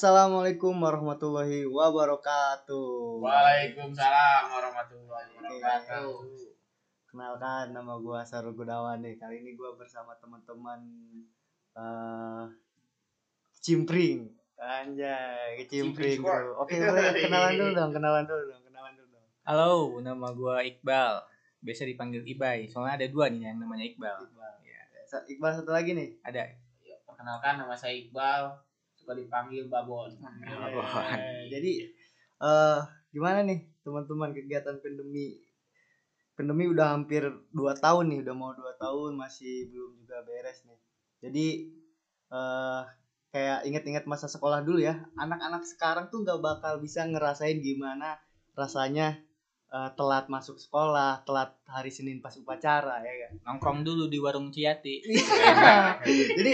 Assalamualaikum warahmatullahi wabarakatuh. Waalaikumsalam warahmatullahi wabarakatuh. Kenalkan nama gua Sarul Gunawan nih. Kali ini gua bersama teman-teman eh Cimpring. Anjay, Cimpring. Bro. Oke, boleh kenalan dulu dong, kenalan dulu dong, kenalan dulu dong. Halo, nama gua Iqbal. Biasa dipanggil Ibai. Soalnya ada dua nih yang namanya Iqbal. Iqbal. Ya, Iqbal satu lagi nih. ada. Ya, Perkenalkan nama saya Iqbal, suka dipanggil Babon. Babon. Eh, Jadi eh gimana nih teman-teman kegiatan pandemi? Pandemi udah hampir 2 tahun nih, udah mau 2 tahun masih belum juga beres nih. Jadi eh kayak inget-inget masa sekolah dulu ya. Anak-anak sekarang tuh nggak bakal bisa ngerasain gimana rasanya eh, telat masuk sekolah, telat hari Senin pas upacara ya kan. Nongkrong dulu di warung Ciyati. Jadi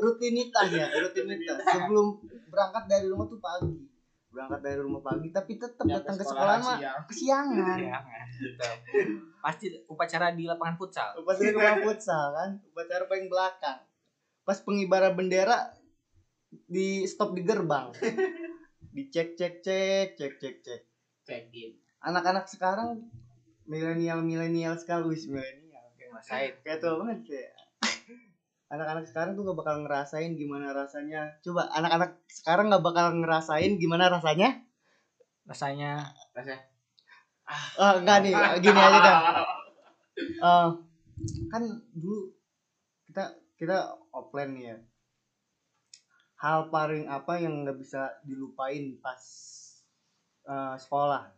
rutinitas ya, rutinitas. Sebelum berangkat dari rumah tuh pagi. Berangkat dari rumah pagi tapi tetap Nyampe datang ke sekolah mah siang. kesiangan. Ya, gitu. Pasti upacara di lapangan futsal. Pas di rumah futsal kan, upacara paling belakang. Pas pengibaran bendera di stop di gerbang. Dicek cek cek cek cek cek. Check in. Anak-anak sekarang milenial milenial sekali wis milenial. Mas Said. kayak tua banget kayak. Anak-anak sekarang tuh gak bakal ngerasain gimana rasanya. Coba anak-anak sekarang gak bakal ngerasain gimana rasanya? Rasanya. Rasanya. ah enggak nih gini aja kan Eh, kan dulu kita kita offline nih ya. Hal paling apa yang nggak bisa dilupain pas eh, sekolah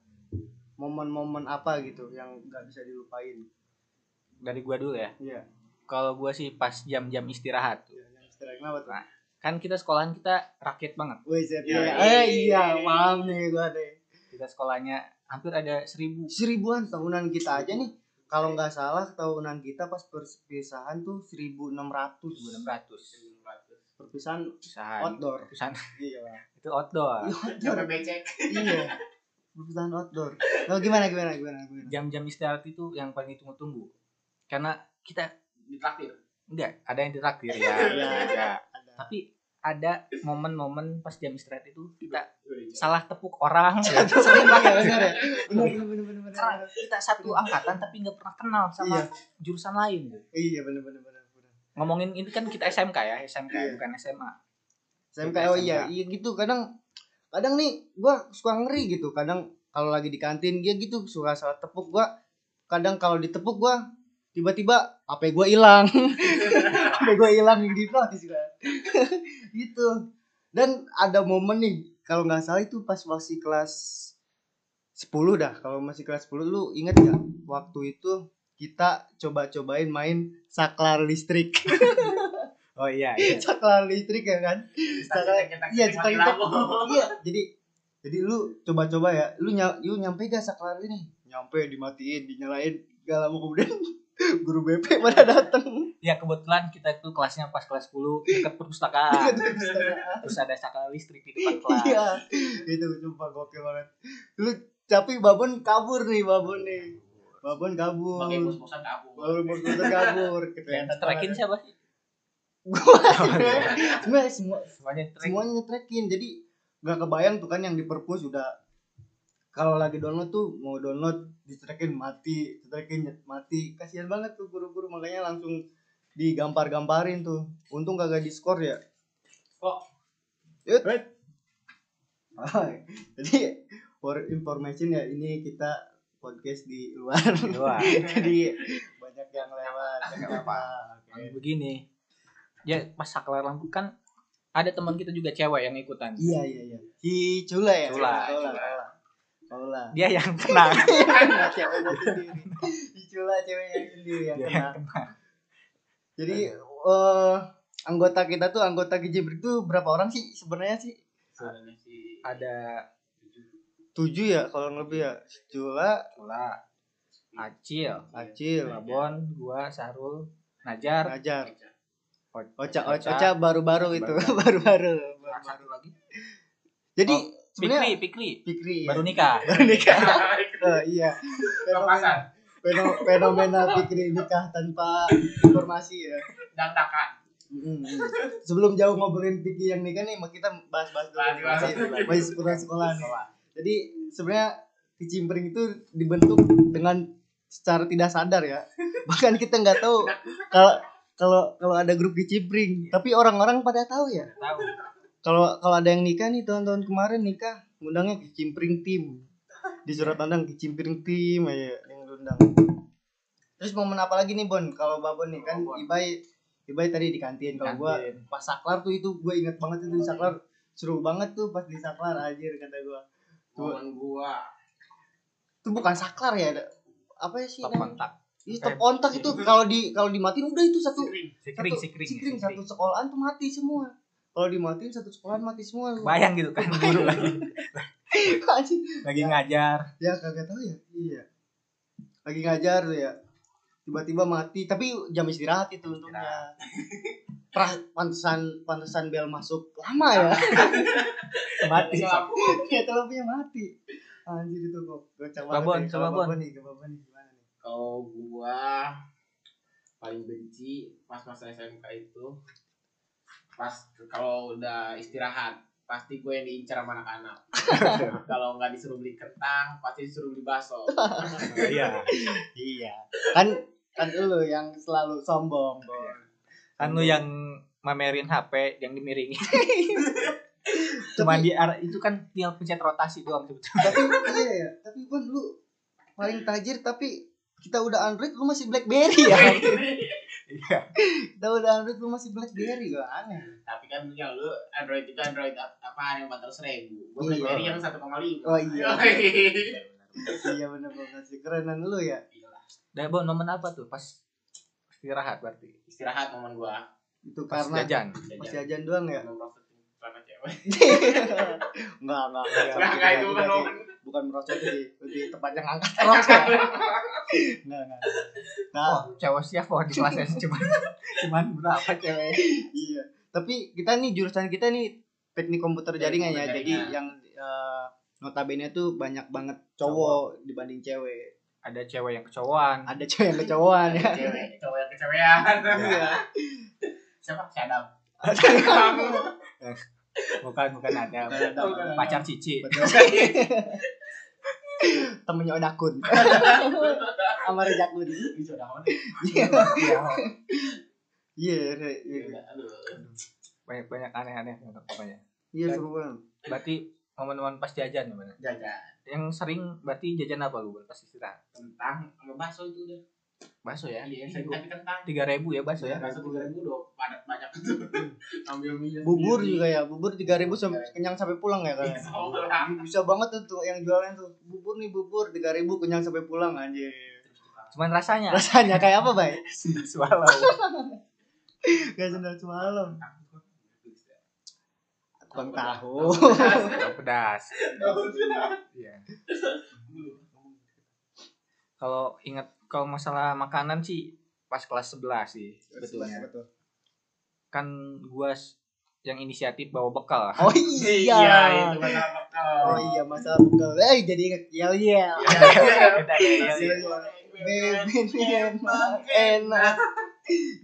momen-momen apa gitu yang nggak bisa dilupain dari gua dulu ya. iya Kalau gua sih pas jam-jam istirahat. Iya, yang istirahat kenapa tuh Nah. Kan kita sekolahan kita rakyat banget. Wih, Iya, iya, iya, eh iya, paham nih gua deh. Kita sekolahnya hampir ada seribu. Seribuan tahunan kita aja nih. Kalau nggak salah tahunan kita pas perpisahan tuh 1600. 1600. Perpisahan Usahaan. outdoor. Usahaan Iya. itu outdoor. outdoor. Sampai becek. iya. Perpisahan outdoor. Nah, gimana gimana gimana gimana? Jam-jam istirahat itu yang paling ditunggu-tunggu. Karena kita Ditraktir. enggak ada yang ditraktir ya. Iya. Ada. Ada. tapi ada momen-momen pas jam istirahat itu kita Wih, salah tepuk orang ya. Sering banget benar ya. Benar benar benar benar. benar. karena kita satu angkatan tapi nggak pernah kenal sama Iya. jurusan lain Iya benar benar benar benar. ngomongin ini kan kita SMK ya SMK Iya. bukan SMA SMK oh iya, iya gitu kadang kadang nih gua suka ngeri gitu. Kadang kalau lagi di kantin dia gitu suka salah tepuk gua. Kadang kalau ditepuk gua tiba-tiba HP gua hilang. HP gua hilang di notis gua. gitu. Dan ada momen nih kalau nggak salah itu pas masih kelas 10 dah. Kalau masih kelas 10 lu inget gak waktu itu kita coba-cobain main saklar listrik. oh iya iya. Saklar listrik ya kan? Saklar- iya cetak iya jadi jadi lu coba-coba ya. Lu ny lu nyampe gak saklar ini? Nyampe dimatiin dinyalain. Gak lama kemudian guru BP pada dateng. Ya kebetulan kita itu kelasnya pas kelas 10 dekat perpustakaan. Terus ada saklar listrik di depan kelas. iya itu sumpah gokil banget. Lu tapi babon kabur nih babon nih. Babon kabur. Pakai bos-bosan kabur. babon bos kabur. Yang banget. siapa sih gua sebenarnya semua semuanya trek semuanya ngetrekin jadi nggak kebayang tuh kan yang di perpus udah kalau lagi download tuh mau download ditrekin mati ditrekin mati. Kasihan banget tuh guru-guru makanya langsung digampar-gamparin tuh. Untung kagak di skor ya. Kok? Yut. Jadi for information ya ini kita podcast di luar. Di luar. jadi banyak yang lewat Nggak apa-apa. Oke. begini ya pas saklar lampu kan ada teman kita juga cewek yang ikutan. Iya iya iya. Si Cula ya? Cula, Cula Cula. Cula Cula dia yang kena Nah, ceweknya sendiri. Dicula ceweknya sendiri yang kena yang kena jadi eh anggota kita tuh anggota Gijibrik tuh berapa orang sih sebenarnya sih? Adanya si ada tujuh. Ya kalau lebih ya? Cula Cula, Acil, Acil Babon, gua, Sarul, Najar, Najar Oca Oca, Oca baru-baru itu baru-baru Nah, satu lagi. jadi Oh, Pikri, sebenarnya Pikri, Fikri ya. baru nikah. baru nikah Oh, iya Lepasan. Feno- fenomena Fikri nikah tanpa informasi ya Dan takan. Mm, Sebelum jauh ngobrolin Piki yang nikah nih, mau kita bahas-bahas dulu. Bahas, bahas. Masih masih seputar sekolah nih. Jadi sebenarnya kicimpring itu dibentuk dengan secara tidak sadar ya. Bahkan kita nggak tahu kalau kalau kalau ada grup kicimpring, tapi orang-orang pada tahu ya. Tahu. Kalau kalau ada yang nikah nih tahun-tahun kemarin nikah, ngundangnya kicimpring tim. Di surat tandang kicimpring tim aja yang diundang. Terus momen apa lagi nih Bon? Kalau Babon nih kan Oh. Ibai Ibai tadi di kantin. Kalau gua pas saklar tuh itu gue inget banget itu di saklar seru banget tuh pas di saklar anjir kata gua. momen gua Itu bukan saklar ya, ada- apa ya sih? Kontak. Iya, stop kontak itu kalau di kalau dimatiin udah itu satu. Sikring, satu, sikring. sikring, satu sekolahan tuh mati semua. Kalau dimatiin satu sekolahan mati semua. Bayang gitu kan guru lagi lagi ngajar. ya kagak tahu ya iya lagi ngajar tuh ya tiba-tiba mati tapi jam istirahat itu untungnya Pra, pantesan pantesan bel masuk lama ya Mati. ya teleponnya mati anjir itu kok ya. coba Bon. Babon nih Babon nih gimana nih kalau gua paling benci pas masa SMK itu pas kalau udah istirahat pasti gue yang diincar sama anak-anak kalau nggak disuruh beli kentang pasti disuruh beli bakso Iya. iya kan kan lu yang selalu sombong Bon. Kan lu yang mamerin HP yang dimiringi. Cuma di arah itu kan tinggal pencet rotasi doang sebetulnya. tapi iya ya tapi Bon lu paling tajir tapi kita udah Android lu masih BlackBerry ya? Iya. kita udah Android lu masih BlackBerry gak aneh. Tapi kan punya lu Android itu Android ap- apaan yang empat ratus ribu. Gue Iya. BlackBerry yang satu koma lima. Oh, iya. iya. Bener banget sih kerenan lu ya? Dan Bon, momen apa tuh? Pas istirahat berarti? istirahat momen gua. Itu Pas karena jajan. pas jajan doang ya? Memprosesin celana cewek. Enggak enggak Nggak, nggak, itu bukan bukan merosot itu di lebih tepatnya ngangkat rok ya enggak enggak nah. Oh, cewek siapa di kelasnya cuman cuman berapa cewek? iya. Tapi kita nih jurusan kita nih teknik komputer jaringan ya. jadi yang eh, notabene tuh banyak banget cowok. dibanding cewek. Ada cewek yang kecowokan. ada cewek yang kecowokan ya. cewek cowok yang kecewean iya. Siapa? Si Adam Bukan bukan ada. Bukan ada. Pacar Cici. Temennya Odakun sama Rejakun bisa udah mana iya Iya. iya iya Banyak banyak aneh-aneh pokoknya. iya seru banget Berarti momen-momen pas jajan gimana? jajan Yang sering berarti jajan apa lu pas istirahat? kentang sama bakso itu udah Bakso ya? iya tapi kentang. Tiga ribu ya bakso ya? bakso tiga ribu udah padat banyak. Tuh ambil mie bubur juga ya bubur tiga ribu sampai kenyang sampai pulang ya kan Bisa banget tuh tuh yang jualan tuh. Bubur nih bubur tiga ribu kenyang sampai pulang anjir. Cuman rasanya. Rasanya kayak apa bay? Swallow. kayak sendal semalam. Tukang tahu. Pedas. Iya. Kalau ingat kalau masalah makanan sih pas kelas 11 sih sebetulnya. Betul. Kan gua yang inisiatif bawa bekal. oh iya iya itu masalah bekal oh iya masalah bekal eh jadi inget yel yel Yel, yel. Enak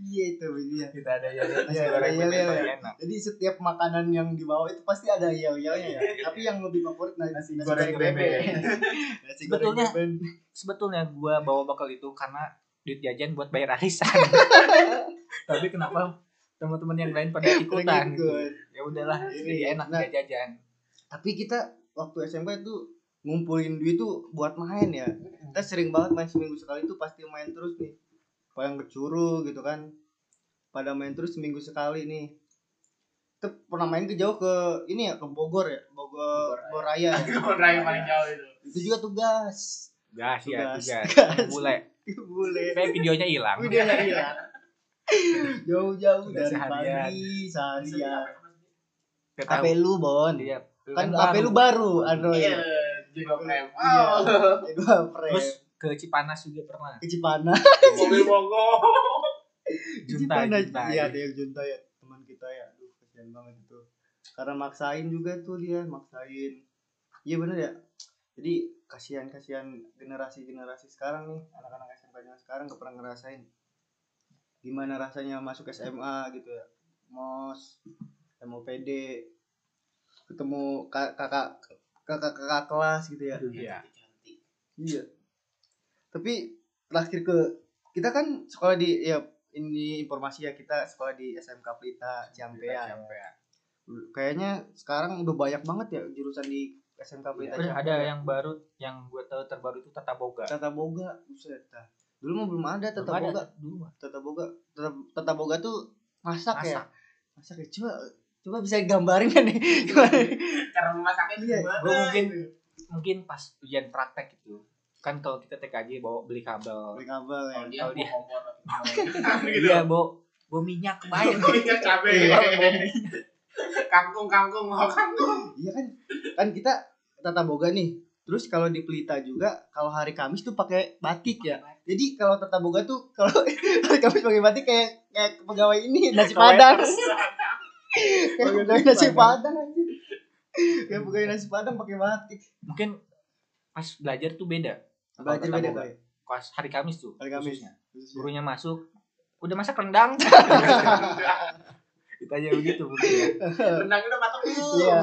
iya itu iya kita ada yang nasi Iya, goreng iya, iya, iya. enak. Jadi setiap makanan yang dibawa itu pasti ada yel-yelnya ya. Tapi yang lebih favorit nasi, nasi, goreng goreng bebek. nasi Sebetulnya- goreng bebek. Sebetulnya gua bawa bekal itu karena duit jajan buat bayar arisan. Tapi kenapa teman-teman yang lain pada ikutan. Ikut. Ya udahlah, Ini, jadi enak nah. jajan. Tapi kita waktu SMP itu ngumpulin duit tuh buat main ya. Kita sering banget main seminggu sekali tuh pasti main terus nih. Yang ke Curug gitu kan. Pada main terus seminggu sekali nih. Kita pernah main ke jauh ke ini ya ke Bogor ya, Bogor, Bogor Raya. ya. Kebun raya paling jauh itu Itu juga tugas. Gas ya, Tugas. tugas. Bule. Boleh. Tapi videonya hilang. Videonya hilang. Jauh-jauh dari pagi seharian. HP lu Bon. Iya. Kan HP lu baru Android. iya juga frame Iya. oh Itu frame. Terus ke Cipanas juga pernah. ke Cipanas. mobil mogok Junta, Cipanas. Junta. Iya, ada yang Junta ya, teman kita ya. Aduh, kasihan banget itu. Karena maksain juga tuh dia, maksain. Iya bener ya. Jadi kasihan-kasihan generasi-generasi sekarang nih, anak-anak SMP nya sekarang gak pernah ngerasain. gimana rasanya masuk SMA gitu ya mos MOPD ketemu ka- kakak kakak kakak kelas gitu ya Iya. Iya tapi terakhir ke kita kan sekolah di ya ini informasi ya kita sekolah di SMK Pelita Ciampea ya. kayaknya sekarang udah banyak banget ya jurusan di SMK Pelita Terus Ciampea. ada yang baru yang gue tahu terbaru itu tata boga. Tata Boga buset dah. dulu mah belum ada Tata Belum ada Boga dulu mah. Tata Boga Tata, Tata Boga tuh masak, ya Masak. masak ya coba coba bisa gambarin kan nih gimana Cara memasaknya Iya, gimana? Gue mungkin mungkin pas ujian praktek gitu. Kan kalau kita TKJ bawa beli kabel. beli kabel ya Kalau dia Kalau dia- kompor gitu. Iya, bawa bawa minyak kebayang. Minyak cabe. Iya. Kangkung kangkung mau kangkung. iya kan kan kita Tata Boga nih terus kalau di Pelita juga kalau hari Kamis tuh pakai batik ya jadi kalau Tata Boga tuh kalau hari Kamis pakai batik kayak kayak pegawai ini nasi padang kayak pegawai nasi padang anjir kayak pegawai nasi padang pakai batik Mungkin pas belajar tuh beda. Belajar beda kayak Pas hari Kamis tuh. hari Kamis khususnya. Khususnya. Gurunya masuk, udah masak rendang. Kita aja begitu mungkin ya. Rendang udah matang belum? iya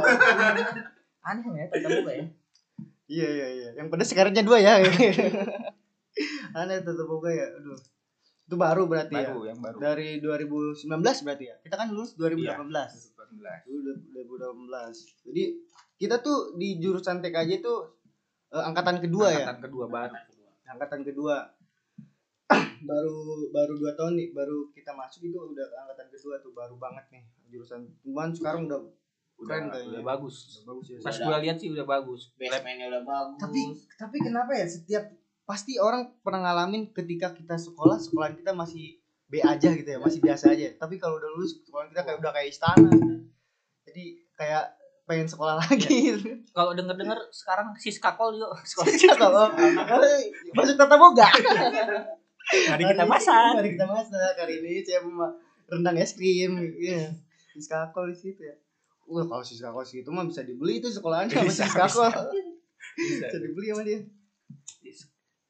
Aneh ya boga ya. iya iya iya yang pedas sekarangnya dua ya aneh Tata Boga ya aduh itu baru berarti ya Baru yang baru. dari 2019 berarti ya kita kan lulus 2018 Iya. 2018. Dulu 2018 jadi kita tuh di jurusan TKJ tuh eh, angkatan kedua ya Angkatan kedua baru. angkatan kedua baru baru dua tahun nih baru kita masuk itu udah angkatan kedua tuh baru banget nih jurusan cuman sekarang udah Udah, Keren kayaknya. udah bagus. bagus ya Pas Udah. gua lihat sih udah bagus. Basementnya udah bagus. tapi tapi kenapa ya setiap pasti orang pernah ngalamin ketika kita sekolah sekolah kita masih B aja gitu ya masih biasa aja tapi kalau udah lulus sekolah kita kayak udah kayak istana jadi kayak pengen sekolah lagi. Kalau denger-denger sekarang siskakol yuk. Sekolah. Iya, kalau masuk tata boga. Mari kita masak. mari kita masak. Hari ini saya mau rendang es krim. Iya. Siskakol di situ ya. Wah, kalau siskakol segitu mah bisa dibeli itu sekolahannya sama Bisa, siskakol Bisa. bisa dibeli sama dia.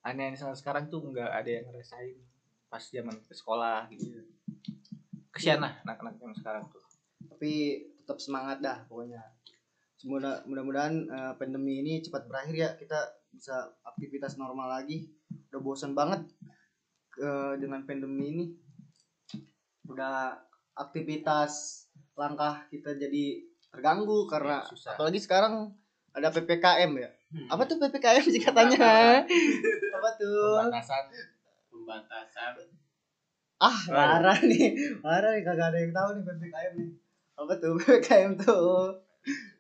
Aneh sama sekarang tuh nggak ada yang ngerasain pas zaman ke sekolah gitu. Kesian lah anak-anak yang sekarang tuh. tapi tetap semangat dah pokoknya semoga mudah-mudahan eh, pandemi ini cepat berakhir ya. Kita bisa aktivitas normal lagi. Udah bosan banget eh, dengan pandemi ini. Udah aktivitas langkah kita jadi terganggu karena Susah. apalagi sekarang ada ppkm ya. Hmm. apa tuh ppkm sih katanya? Apa tuh? Pembatasan. Pembatasan. Ah parah nih. Parah nih kagak ada yang tahu nih ppkm nih. Apa tuh ppkm tuh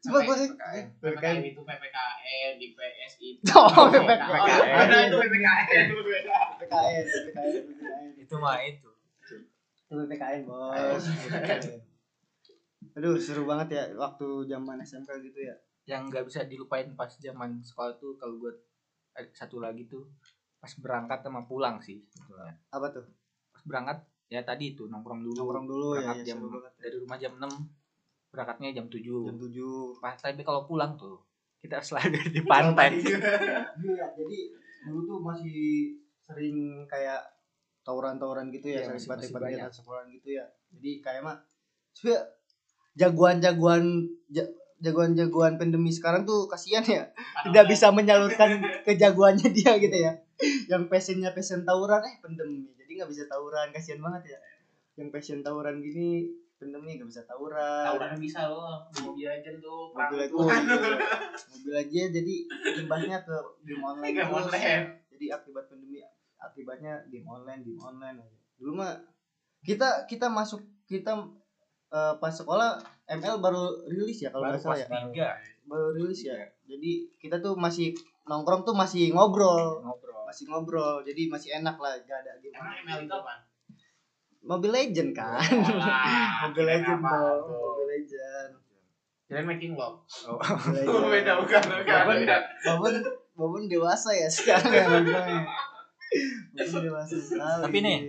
coba gue sih PPKM. Itu PPKN di PSI Oh, PPKN. ada itu PPKN ppkm ppkm ppkm Itu mah itu. itu ppkm bos aduh seru banget ya waktu zaman smk gitu ya Yang nggak bisa dilupain pas zaman sekolah tuh kalau gue satu lagi tuh pas berangkat sama pulang sih apa tuh Pas berangkat ya tadi itu nongkrong dulu. nongkrong dulu ya, ya jam dari rumah jam 6 berangkatnya jam 7 jam tujuh. Pas tapi kalau pulang tuh kita selalu di pantai. iya. Jadi dulu tuh masih sering kayak tawuran-tawuran gitu ya Iya, sering banyak. sekolahan gitu ya. Jadi kayak mah sebenernya jagoan-jagoan ja- jagoan-jagoan pandemi sekarang tuh kasihan ya. Tidak bisa menyalurkan kejagoannya dia gitu ya. Yang passionnya passion tawuran eh pandemi. Jadi nggak bisa tawuran kasihan banget ya. Yang passion tawuran gini pandemi nggak bisa tawuran. Tawuran bisa loh mobil aja tuh mobil aja. Mobil aja jadi imbasnya ke game online Game online. jadi akibat pandemi akibatnya game online game online aja. dulu mah kita kita masuk kita eh, pas sekolah ML baru rilis ya kalau baru nggak salah ya? tiga. Baru rilis ya? jadi kita tuh masih nongkrong tuh masih ngobrol. Ngobrol. Masih ngobrol jadi masih enak lah gak ada game emang ML itu apa Mobile Legend kan Wah, Mobile Legend tuh? Mobile Legend kirain making love oh. Oh, beda bukan bukan beda. Babon dewasa ya sekarang ya. Babon dewasa sekali. Tapi nih,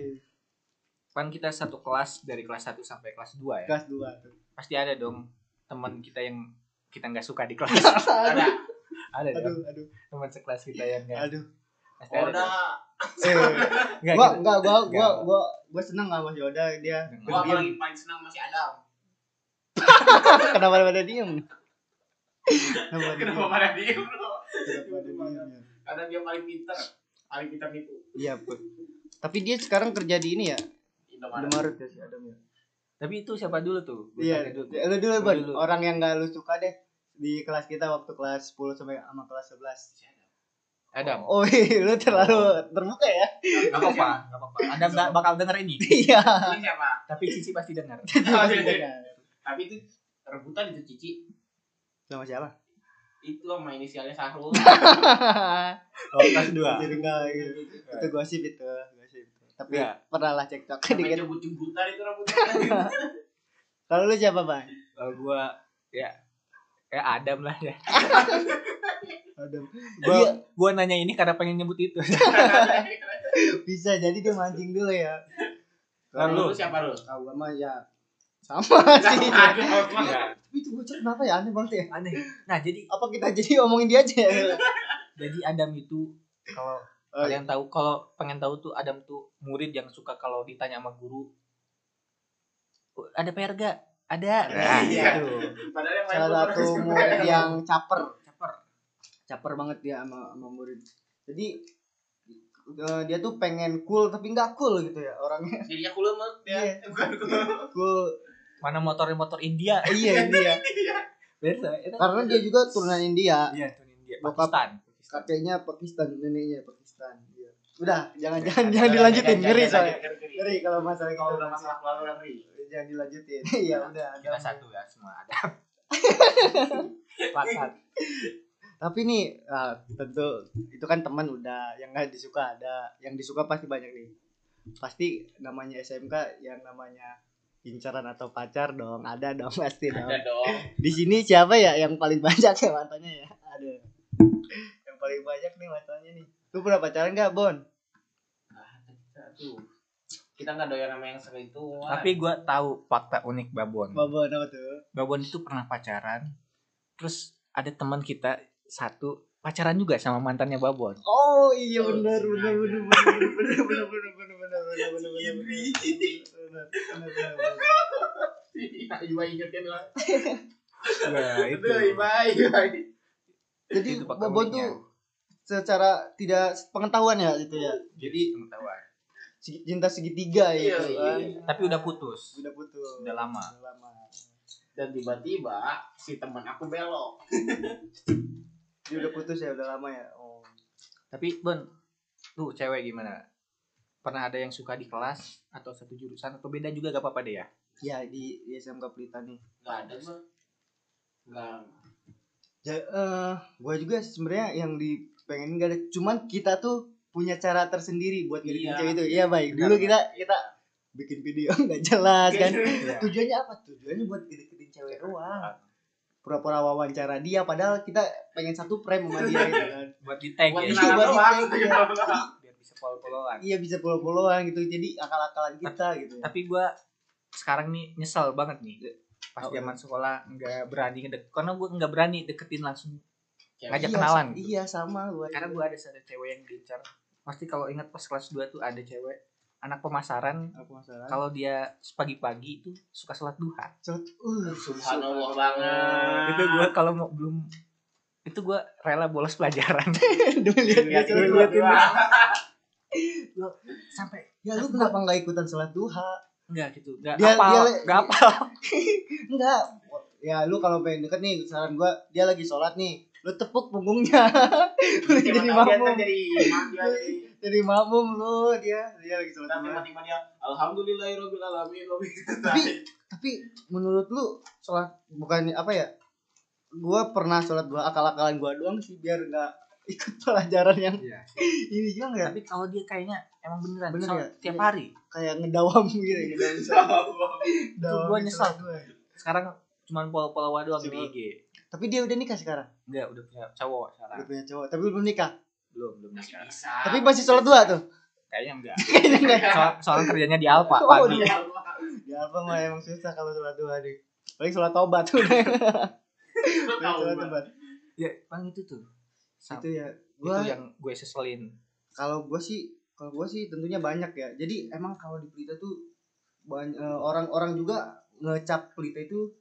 kan kita satu kelas dari kelas 1 sampai kelas 2 ya kelas 2 tuh. pasti ada dong teman kita yang kita nggak suka di kelas ada ada dong aduh, aduh, teman sekelas kita yang nggak aduh. pasti ada dong. Oda Eh, Nggak, gua gitu. enggak gua gua Nggak. gua gua seneng sama si Oda dia Diem. paling paling senang masih Adam. kenapa pada diem kenapa pada Kenapa diem pada diem bro? Kenapa pada diem? Karena dia paling pintar. Paling pintar itu. iya Bu. tapi dia sekarang kerja di ini ya Indomaret. Ya si Adam ya Tapi itu siapa dulu tuh? Gua iya dulu. Ya, lu dulu Lu Bon dulu. orang yang gak lu suka deh di kelas kita waktu kelas 10 sampai sama kelas 11 Adam. oh iya lu terlalu terbuka ya Gak apa-apa, gak apa-apa. Adam gak bakal denger ini. iya Ini siapa? Tapi Cici pasti denger. Tapi itu rebutan itu Cici. sama siapa Itu sama inisialnya Sahrul. Oh, kelas 2. jadi enggak gitu. itu gosip itu gosip tapi Iya. pernah lah cekcok Sampai dikit jemput-jemputan itu rebutan. kalau lu siapa bang Kalau gua ya kayak Adam lah ya. Adam Gua Dia gua nanya ini karena pengen nyebut itu. bisa jadi dia mancing dulu ya Lalu lu siapa lu? tahu sama ya sama sih tapi itu bocah kenapa ya aneh banget ya aneh. Nah, jadi apa kita jadi omongin dia aja ya jadi Adam itu kalau Oh, kalian tahu kalau pengen tahu tuh Adam tuh murid yang suka kalau ditanya sama guru "Oh, ada PR gak? Ada. Nah, iya. gitu. Padahal yang lain salah satu murid yang caper Caper. banget dia sama, sama murid jadi eh, dia tuh pengen cool tapi nggak cool gitu ya orangnya Jadinya kulo mah dia. Iya. Bukan cool Mana motor-motor India? iya dia Biasa, itu. karena dia juga turunan India Iya, tuh India. Pakistan. kakeknya Pakistan neneknya Pakistan iya. udah jangan jangan jangan dilanjutin ngeri soalnya ngeri kalau masalah Kalau udah masalah keluarga ngeri. jangan dilanjutin iya udah Kita satu ya semua ada. Tapi nih ah, tentu itu kan teman udah yang nggak disuka ada yang disuka pasti banyak nih pasti namanya SMK yang namanya incaran atau pacar dong ada dong pasti dong Ada dong. di sini siapa ya yang paling banyak ya mantannya ya ada yang paling banyak nih mantannya nih lu pernah pacaran nggak Bon Aduh. Kita nggak doyan sama yang itu. Tapi gua tahu fakta unik Babon. Babon apa tuh Babon itu pernah pacaran. Terus ada teman kita satu pacaran juga sama mantannya Babon. oh iya Oh, benar benar benar benar benar benar benar benar benar benar benar benar benar benar benar benar Iya, ingetin lah. Nah, Itu jadi Babon tuh secara tidak pengetahuan ya gitu ya jadi pengetahuan. Cinta segitiga Iya, gitu iya. kan Tapi udah putus. udah putus Udah lama. udah lama Dan tiba-tiba si teman aku belok. Dia udah putus ya udah lama ya oh Tapi Bon, tuh cewek gimana? Pernah ada yang suka di kelas atau satu jurusan atau beda juga gak apa-apa deh ya? ya di, di SMK Pelita nih Nggak ada gua. Nggak. ya eh gua juga sebenarnya yang di pengen gak ada cuman kita tuh punya cara tersendiri buat ngedeketin Iya. cewek itu iya baik Benar, dulu benar. kita kita bikin video nggak jelas kan Iya. tujuannya apa tujuannya buat ngedeketin cewek doang pura-pura wawancara dia padahal kita pengen satu frame sama dia gitu kan Buat di tag Buat ya. Iya, buat doang. di-tag, iya. Biar bisa follow-followan. iya bisa polo-poloan gitu jadi akal-akalan kita gitu ya. Tapi gua sekarang nih nyesel banget nih. Pas Oh, zaman sekolah nggak berani ngedek karena gua nggak berani deketin langsung ngajak Iya, kenalan. sa- iya sama gua Karena gua ada satu cewek yang diincar. Pasti kalau ingat pas kelas 2 tuh ada cewek anak pemasaran apa masalah kalau dia pagi-pagi itu suka sholat duha. Cot, uh, Subhanallah banget. itu gua kalau mau belum itu gua rela bolos pelajaran. Demi lihat sholat sampai ya lu kenapa nggak ikutan sholat duha? Enggak gitu. Enggak Dia- apal dia- enggak apal. Enggak ya lu kalau pengen deket nih saran gua dia lagi sholat nih. Lu tepuk punggungnya. Lu jadi makmum jadi jadi makmum lu dia dia lagi sholat duha tiba-tiba dia Alhamdulillahirabbil alamin. tapi tapi menurut lu sholat bukan apa ya gua pernah sholat dua akal-akalan gua doang sih biar nggak ikut pelajaran yang Iya. ini juga nggak tapi kalau dia kayaknya emang beneran Bener sholat ya? tiap hari kayak ngedawam gitu ya ngedawam. Ngedawam gua nyesal. duha. sekarang cuman follow-follow doang di IG tapi dia udah nikah sekarang enggak udah punya cowok sekarang udah punya cowok tapi belum nikah belum belum nikah. Bisa. tapi masih sholat dua tuh? Kayaknya enggak. Kayaknya enggak. Soal soalnya kerjanya di Alfa Oh, pagi dia. ya apa mah emang susah kalau sholat dua nih. Paling sholat tobat tuh sholat tobat ya bang itu tuh. Itu ya itu gua yang gue seselin. Kalau gua sih kalau gue sih tentunya banyak ya. Jadi emang kalau di Pelita tuh banyak orang-orang juga ngecap Pelita itu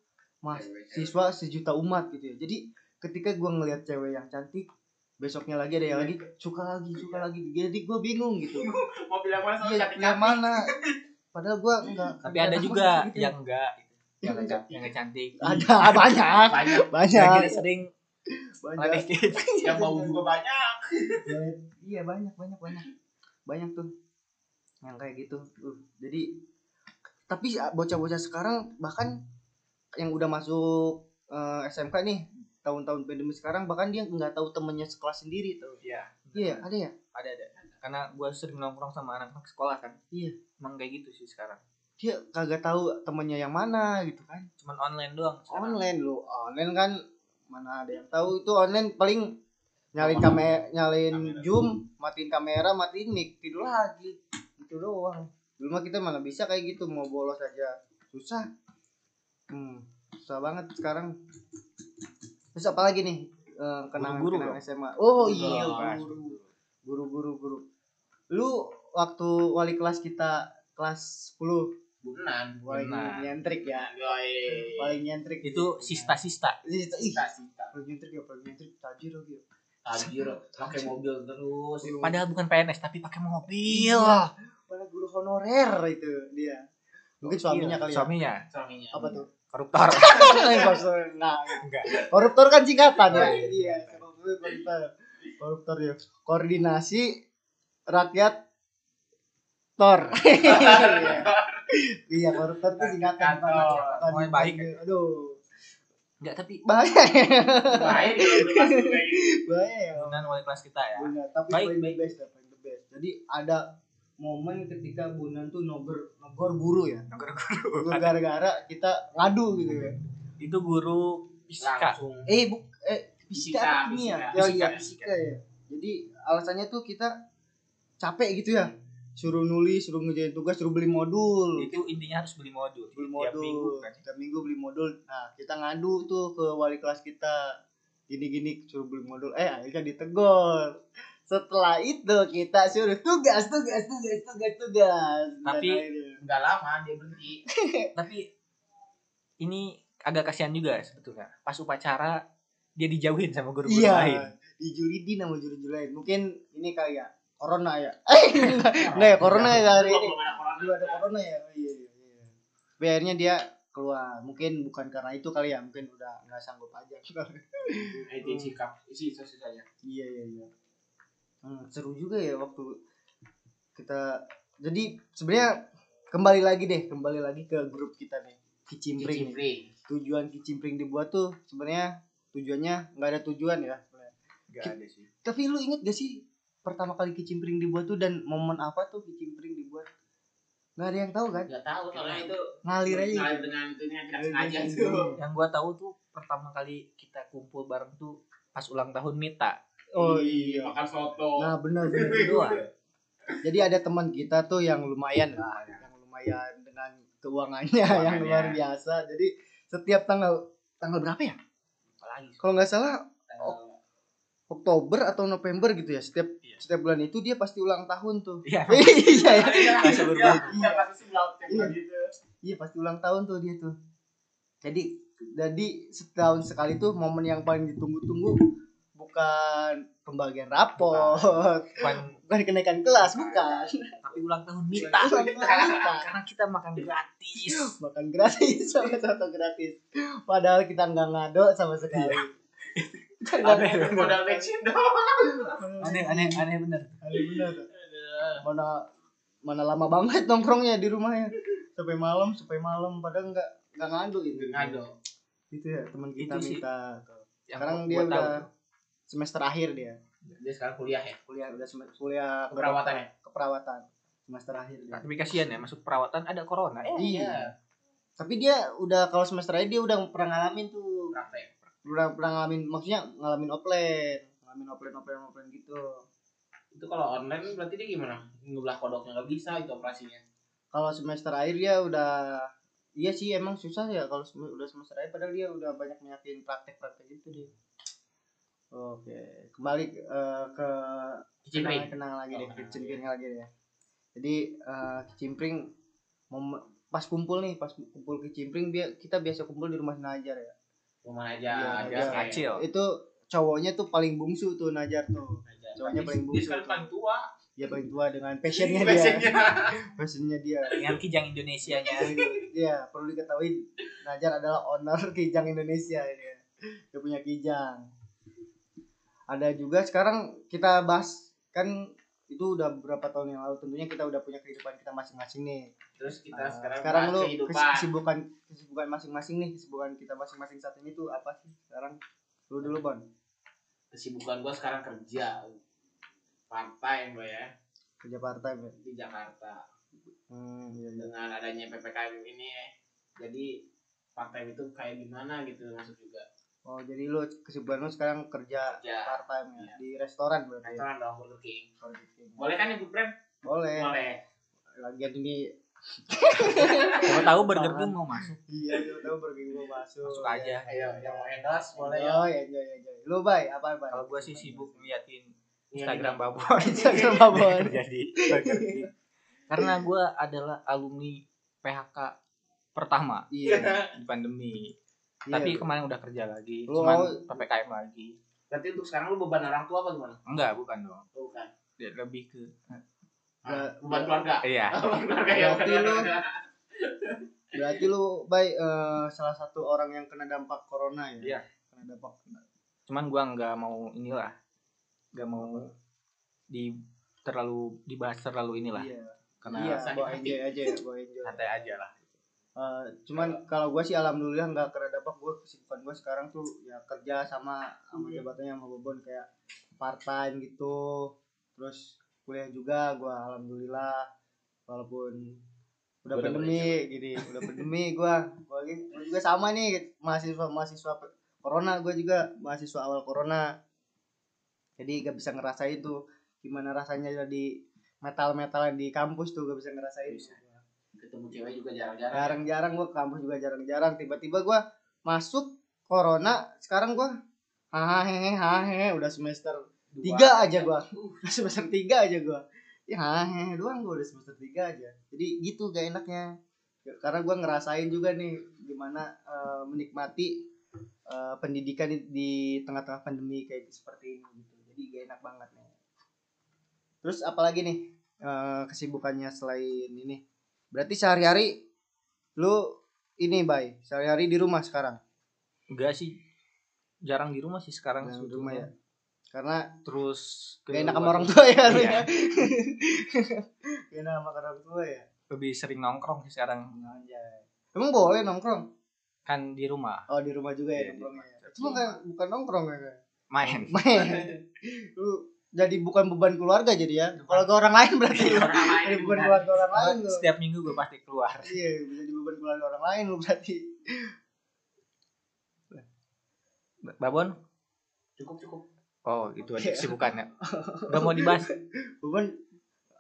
mahasiswa sejuta umat gitu ya. Jadi ketika gue ngelihat cewek yang cantik besoknya lagi ada yang lagi suka lagi suka lagi. Jadi gue bingung gitu. Mau bilang mana sama cantik yang mana? Padahal gue enggak tapi ada juga yang enggak yang Yang enggak yang enggak cantik. Ada banyak. Banyak. Banyak. Kita sering banyak. Yang bau juga banyak. Ya, iya banyak banyak banyak. Banyak tuh. Yang kayak gitu. Tuh jadi tapi bocah-bocah sekarang bahkan yang udah masuk eh, SMK nih tahun-tahun pandemi sekarang bahkan dia nggak tahu temennya sekelas sendiri tuh. Iya iya ada ya? Ada ada. Karena gue sering nongkrong sama anak-anak sekolah kan. Iya. emang kayak gitu sih sekarang. Dia kagak tahu temennya yang mana gitu kan. Cuman online doang sekarang. online lu online kan mana ada yang tahu. Itu online paling nyalin kamera nyalin Kamera. zoom matiin kamera matiin mic tidur lagi. Itu doang. Dulu mah kita mana bisa kayak gitu mau bolos aja. Susah. Hmm susah banget sekarang terus apa lagi nih Eh, kenangan Guru-guru kenangan dong. SMA oh iya guru guru guru guru lu waktu wali kelas kita kelas 10 bukan paling Benar. nyentrik ya Yoi. paling nyentrik itu sista sista Ih, ih, Sita, sita. paling nyentrik ya paling nyentrik tajir lagi ya. Tajir, pakai mobil terus. padahal bukan PNS tapi pakai mobil Iya. Padahal guru honorer itu dia. Mungkin suaminya kali ya. suaminya Suaminya. Apa tuh? koruptor nah, enggak koruptor kan singkatan ya. Iya. Iya, koruptor. Koruptor ya. Koordinasi rakyat Tor. Iya, koruptor itu singkatan. Pokoknya baik. Aduh. enggak tapi Bahaya. Bahaya ya. dengan wali kelas kita ya Benar, tapi Baik, paling baik. the best ya, paling the best. Jadi ada momen ketika Bunan tuh nogor nogor guru ya. guru gara-gara kita ngadu gitu ya. itu guru fisika Langsung. Eh bu eh fisika Fisika, apa kimia? fisika. Ya iya Fisika, ya. Jadi alasannya tuh kita capek gitu ya. Suruh nulis, suruh ngerjain tugas, suruh beli modul. itu intinya harus beli modul Beli tiap modul. minggu kan Tiap minggu beli modul. Nah, kita ngadu tuh ke wali kelas kita. Gini-gini suruh beli modul. Eh, akhirnya ditegor. Setelah itu kita suruh tugas, tugas, tugas, tugas, tugas. Tapi- Enggak lama dia berhenti. tapi ini agak kasihan juga sebetulnya pas upacara dia dijauhin sama guru-guru Iya, lain di Julidi nama juru lain. Mungkin ini kali ya, corona ya. Eh, enggak ya, corona ya hari ini. Belum ada corona. Ya. Iya, iya, iya. Tapi akhirnya dia keluar. Mungkin bukan karena itu kali ya, mungkin udah nggak sanggup aja. Itu sikap isi sisanya. iya, iya, iya. Hmm, seru juga ya waktu kita jadi sebenarnya kembali lagi deh, kembali lagi ke grup kita nih. Kicimpring. nih. Tujuan kicimpring dibuat tuh sebenarnya tujuannya nggak ada tujuan ya. sebenarnya. Gak ada sih Tapi lu inget gak sih pertama kali kicimpring dibuat tuh dan momen apa tuh kicimpring dibuat? Gak ada yang tahu kan? Enggak tahu soalnya itu Ngalir aja. ngalir dengan itunya tidak Ngalir sengaja tuh. yang gua tahu tuh pertama kali kita kumpul bareng tuh pas ulang tahun Mita Oh iya. makan soto. Nah benar benar. doang Jadi ada teman kita tuh yang lumayan lah, yang lumayan dengan keuangannya yang luar biasa. Jadi setiap tanggal tanggal berapa ya? Kalau nggak salah Eh, Oktober atau November gitu ya. Setiap Iya. setiap bulan itu dia pasti ulang tahun tuh. iya iya ya. Iya, iya, iya, pasti tiap Iya. gitu. Iya pasti ulang tahun tuh dia tuh. Jadi jadi setahun sekali tuh momen yang paling ditunggu-tunggu bukan pembagian rapor, bukan bukan kenaikan kelas, bukan. tapi ulang tahun Mita Ulang tahun Mita. karena kita makan gratis Makan gratis sama soto gratis. Padahal kita nggak ngado sama sekali. Nggak Aneh. Modal bensin doang. aneh aneh aneh bener Aneh bener. Mana mana lama banget nongkrongnya di rumahnya sampai malam sampai malam padahal nggak nggak ngado itu Ngado. itu ya teman kita Itu sih. minta sekarang dia udah. Semester akhir dia Dia sekarang kuliah ya. kuliah udah semester kuliah Keperawatan ya? keperawatan semester akhir dia. tapi kasihan ya masuk perawatan ada corona eh iya tapi dia udah kalau semester akhir dia udah pernah ngalamin tuh Praktek. udah pernah ngalamin maksudnya ngalamin offline ngalamin offline offline offline gitu Itu kalau online berarti dia gimana? Ngebelah kodoknya nggak bisa itu operasinya. kalau semester akhir dia udah iya sih emang susah ya kalau udah semester akhir padahal dia udah banyak nyakin praktek praktek gitu dia Oke, kembali eh, ke Kicimpring. kenang, kenang lagi Oh, deh, kenang kicimpring lagi deh. Jadi eh, kicimpring mom- pas kumpul nih, pas kumpul kicimpring dia kita biasa kumpul di rumah Najar ya. Rumah aja. Iya, aja Najar. kecil. Itu cowoknya tuh paling bungsu tuh Najar tuh. Cowoknya paling Dia bungsu. sekarang paling tua. Dia paling tua dengan passionnya dia. Biasanya. Passionnya dia. Dengan kijang Indonesianya. Iya, perlu diketahui Najar adalah owner Kijang Indonesia dia. Dia punya Kijang. Ada juga sekarang kita bahas kan itu udah beberapa tahun yang lalu tentunya kita udah punya kehidupan kita masing-masing nih. Terus kita Nah, sekarang, sekarang lu kehidupan. kes- kesibukan kesibukan masing-masing nih, kesibukan kita masing-masing saat ini tuh apa sih? Sekarang lu dulu, Bon. Kesibukan gua sekarang kerja. Part time gua ya Kerja part time ya. di Jakarta. Hmm, iya, iya. Dengan adanya PPKM ini ya. Jadi part time itu kayak gimana gitu masuk juga. Oh, jadi lu kesibukan lu sekarang kerja Kerja. part time ya Iya. di restoran berarti. ya? Restoran dong Burger King. Burger King. Boleh kan nyebut brand? Boleh. Boleh. Lagian ini Siapa tahu Burger King mau masuk. iya, lu tahu Burger King mau masuk. Masuk aja. Ayo yang mau endorse boleh ya. Oh, iya, iya, iya. Lu, Bay, apa, Bay? Kalau gua sih sibuk ngeliatin Iya, Instagram iya. Babon. Instagram Babon. Jadi Burger King. Karena gua adalah alumni PHK pertama Iya. di pandemi. Iya. Tapi kemarin udah kerja lagi, Lu cuman mau- PPKM lagi. Berarti untuk sekarang lu beban orang tua apa gimana? Enggak, bukan dong. Bukan. Dia lebih ke Ah, beban keluarga. iya. Beban keluarga ya. Berarti lu-. Berarti lu, Bay, eh, salah satu orang yang kena dampak corona ya? Iya. Kena dampak. Cuman gua nggak mau inilah. Nggak mau di terlalu dibahas terlalu inilah. Iya. Karena Iya, bawa enjoy aja ya, bawa enjoy. santai aja lah. Eh, cuman kalau gue sih alhamdulillah nggak kena dampak gue kesibukan gue sekarang tuh ya kerja sama sama Iya. jabatannya sama Bobon kayak part time gitu. Terus kuliah juga gue alhamdulillah walaupun udah Udah pandemi gini udah pandemi gue gue juga sama nih mahasiswa mahasiswa corona gue juga mahasiswa awal corona. Jadi gak bisa ngerasain tuh gimana rasanya jadi metal metalan di kampus tuh gak bisa ngerasain. Ketemu cewek juga jarang-jarang. jarang-jarang gua ke kampus juga jarang-jarang. Tiba-tiba gua masuk corona sekarang gua hahehe hahehe udah semester Dua. tiga aja gua. Udah semester tiga aja gua. Ya hahehe doang gua udah semester tiga aja. Jadi gitu gak enaknya. Karena gua ngerasain juga nih gimana eh, menikmati eh, pendidikan di, tengah-tengah pandemi kayak seperti ini gitu. Jadi gak enak banget nih. Terus apalagi nih eh, kesibukannya selain ini? Berarti sehari-hari lu ini bay sehari-hari di rumah sekarang Enggak sih. Jarang di rumah sih sekarang Jarang di rumah ya? karena Terus gak enak sama orang tua ya Iya. ya gak enak sama orang tua ya Lebih sering nongkrong sih sekarang. Anjay. emang boleh nongkrong Kan di rumah oh di rumah juga ya Iya, di nongkrongnya rumah. ya. cuma kan bukan nongkrong ya main. main lu jadi bukan beban keluarga jadi ya kalau ke orang lain berarti lu Orang lain jadi beban keluarga orang lain lu Setiap minggu gue pasti keluar. iya jadi beban keluarga orang lain lu berarti Babon? Cukup cukup. Oh, itu aja Iya. kesibukannya. Gak mau dibahas. beban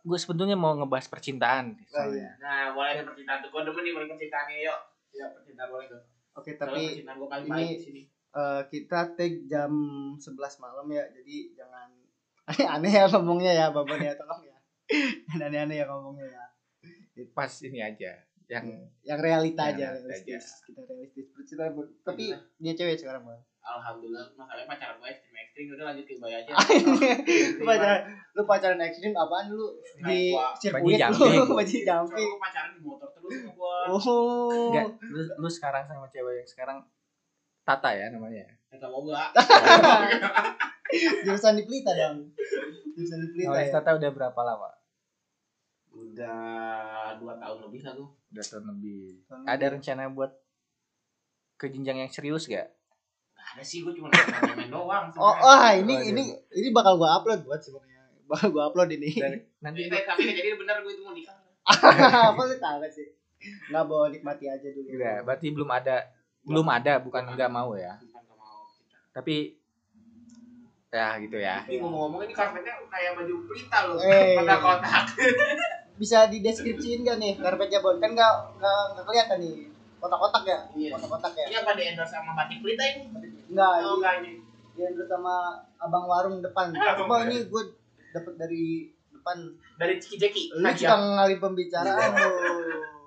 Gue sebetulnya mau ngebahas percintaan. oh, soalnya. iya. Nah, boleh nih percintaan tuh. Gua demen nih paling percintaan nih, yuk. Yuk, percintaan boleh tuh. oke tapi ini- eh, kita take jam 11 malam ya jadi jangan aneh-aneh ya ngomongnya ya babon ya tolong ya. Aneh-aneh ya ngomongnya ya. Pas ini aja. Yang yang realita Yang aja realistis kita realistis. Bercerita ber- tapi dia cewek sekarang bang? Alhamdulillah, masalahnya pacaran gue ekstrim. Ekstrim udah lanjut ke boy aja. lu pacaran lu pacaran ekstrim apaan lu? Di Wah, sirkuit lu Soalnya jumping. Gua pacaran di motor terus gua. oh. Enggak, lu, lu sekarang sama cewek yang sekarang Tata ya namanya. Enggak mau gak? jurusan di Pelita dong jurusan di Pelita Sama ya Tata udah berapa lama? Udah dua tahun lebih lah gua. Udah tahun lebih. Tahun Ada lebih. rencana buat ke jenjang yang serius gak? Gak ada sih, gua cuma main doang. oh sebenarnya. wah ini Oh, ini ini bakal gua upload buat sebenarnya bakal gua upload ini Dan nanti Eh, tapi jadi bener gue itu mau nikah. apa lu tahu sih nggak bawa nikmati aja dulu udah, berarti belum ada belum ada bukan enggak mau ya. Bukan gak mau kita. Tapi ya gitu ya. Ini ngomong-ngomong ini karpetnya kayak baju pelita loh. Eh. Kotak-kotak. bisa dideskripsiin gak nih karpetnya bon kan nggak nggak nggak kelihatan nih kotak-kotak ya Iya. kotak-kotak ya Ini apa di endorse sama batik pelita ini? nggak Oh ini enggak ini. di endorse sama abang warung depan Abang coba ini gue dapet dari depan Dari Ciki Jeki. lu suka ngalih pembicaraan lu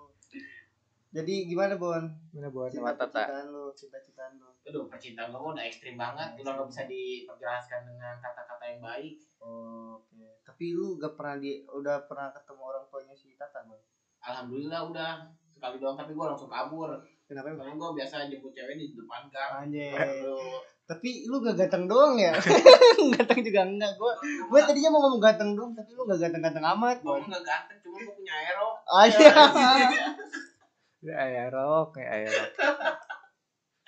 jadi gimana bon Gimana buat sama Tata? cinta-cintaan lu cinta-cintaan lu Aduh, percintaan gue udah ekstrim banget. Udah nggak bisa diperjelaskan dengan kata-kata yang baik. oke. Tapi lu gak pernah di udah pernah ketemu orang tuanya si Tata bang? Alhamdulillah udah. Sekali doang tapi gue langsung kabur. kenapa emang gue biasa jemput cewek di depan gang. anjay tapi lu gak ganteng doang ya? Ganteng juga enggak gua gua tadinya mau ngomong ganteng doang tapi lu gak ganteng-ganteng amat Gue nggak ganteng, cuma gue punya aero. aja Ya aerok, ya